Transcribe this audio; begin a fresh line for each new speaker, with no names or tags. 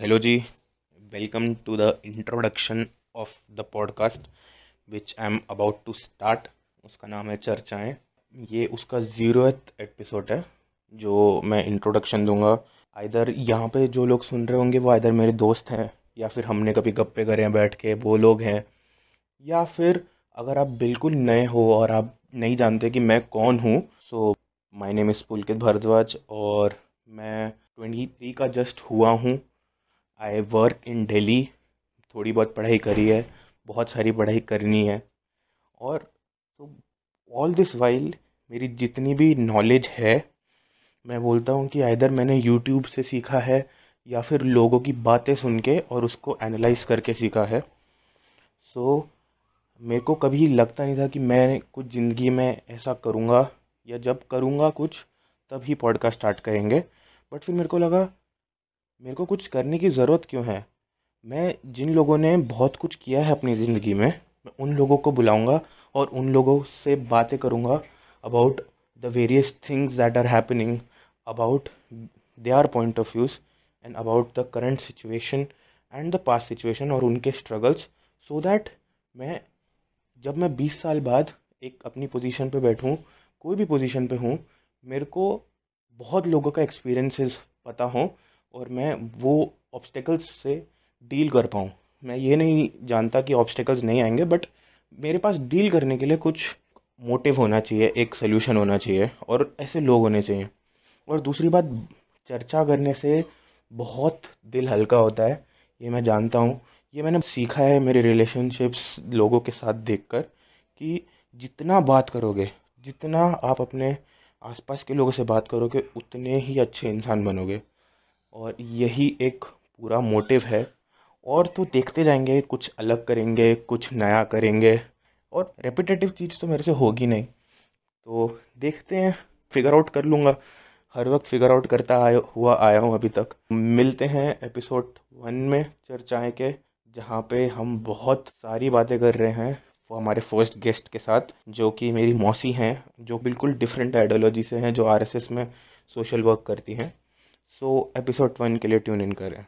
Hello ji welcome to the introduction of the podcast which I am about to start उसका नाम है चर्चाएँ। ये उसका ज़ीरोथ एपिसोड है, जो मैं इंट्रोडक्शन दूँगा। इधर यहाँ पे जो लोग सुन रहे होंगे, वो इधर मेरे दोस्त हैं, या फिर हमने कभी गप्पे करे हैं बैठ के, वो लोग हैं। या फिर अगर आप बिल्कुल नए हो और आप नहीं जानते कि मैं कौन हूँ so my name is Pulkit Bhardwaj और मैं ट्वेंटी थ्री का जस्ट हुआ हूँ। आई वर्क इन डेली थोड़ी बहुत पढ़ाई करी है बहुत सारी पढ़ाई करनी है। और ऑल दिस वाइल मेरी जितनी भी नॉलेज है मैं बोलता हूँ कि इधर मैंने यूट्यूब से सीखा है या फिर लोगों की बातें सुन के और उसको एनालाइज करके सीखा है। सो so, मेरे को कभी लगता नहीं था कि मैं कुछ ज़िंदगी में ऐसा करूँगा या जब करूँगा कुछ तब ही पॉडकास्ट स्टार्ट करेंगे। बट फिर मेरे को लगा मेरे को कुछ करने की ज़रूरत क्यों है? मैं जिन लोगों ने बहुत कुछ किया है अपनी ज़िंदगी में, मैं उन लोगों को बुलाऊँगा और उन लोगों से बातें करूँगा about the various things that are happening about their point of views and about the current situation and the past situation और उनके स्ट्रगल्स सो दैट मैं, जब मैं बीस साल बाद एक अपनी पोजीशन पे बैठूँ, कोई भी पोजीशन पे हूँ, मेरे को बहुत लोगों का एक्सपीरियंसेस पता हो और मैं वो ऑब्स्टिकल्स से डील कर पाऊँ। मैं ये नहीं जानता कि ऑब्स्टिकल्स नहीं आएँगे बट मेरे पास डील करने के लिए कुछ मोटिव होना चाहिए, एक सोल्यूशन होना चाहिए, और ऐसे लोग होने चाहिए। और दूसरी बात, चर्चा करने से बहुत दिल हल्का होता है, ये मैं जानता हूँ। ये मैंने सीखा है मेरे रिलेशनशिप्स लोगों के साथ देखकर कि जितना बात करोगे, जितना आप अपने आसपास के लोगों से बात करोगे, उतने ही अच्छे इंसान बनोगे। और यही एक पूरा मोटिव है। और तो देखते जाएँगे, कुछ अलग करेंगे, कुछ नया करेंगे। और रेपिटेटिव चीज़ तो मेरे से होगी नहीं। तो देखते हैं फिगर आउट कर लूँगा। हर वक्त फिगर आउट करता आया, हुआ आया हूँ अभी तक। मिलते हैं एपिसोड वन में चर्चाएँ के, जहाँ पे हम बहुत सारी बातें कर रहे हैं वो हमारे फ़र्स्ट गेस्ट के साथ, जो कि मेरी मौसी हैं, जो बिल्कुल डिफरेंट आइडियोलॉजी से हैं, जो आरएसएस में सोशल वर्क करती हैं। सो एपिसोड वन के लिए ट्यून इन करें।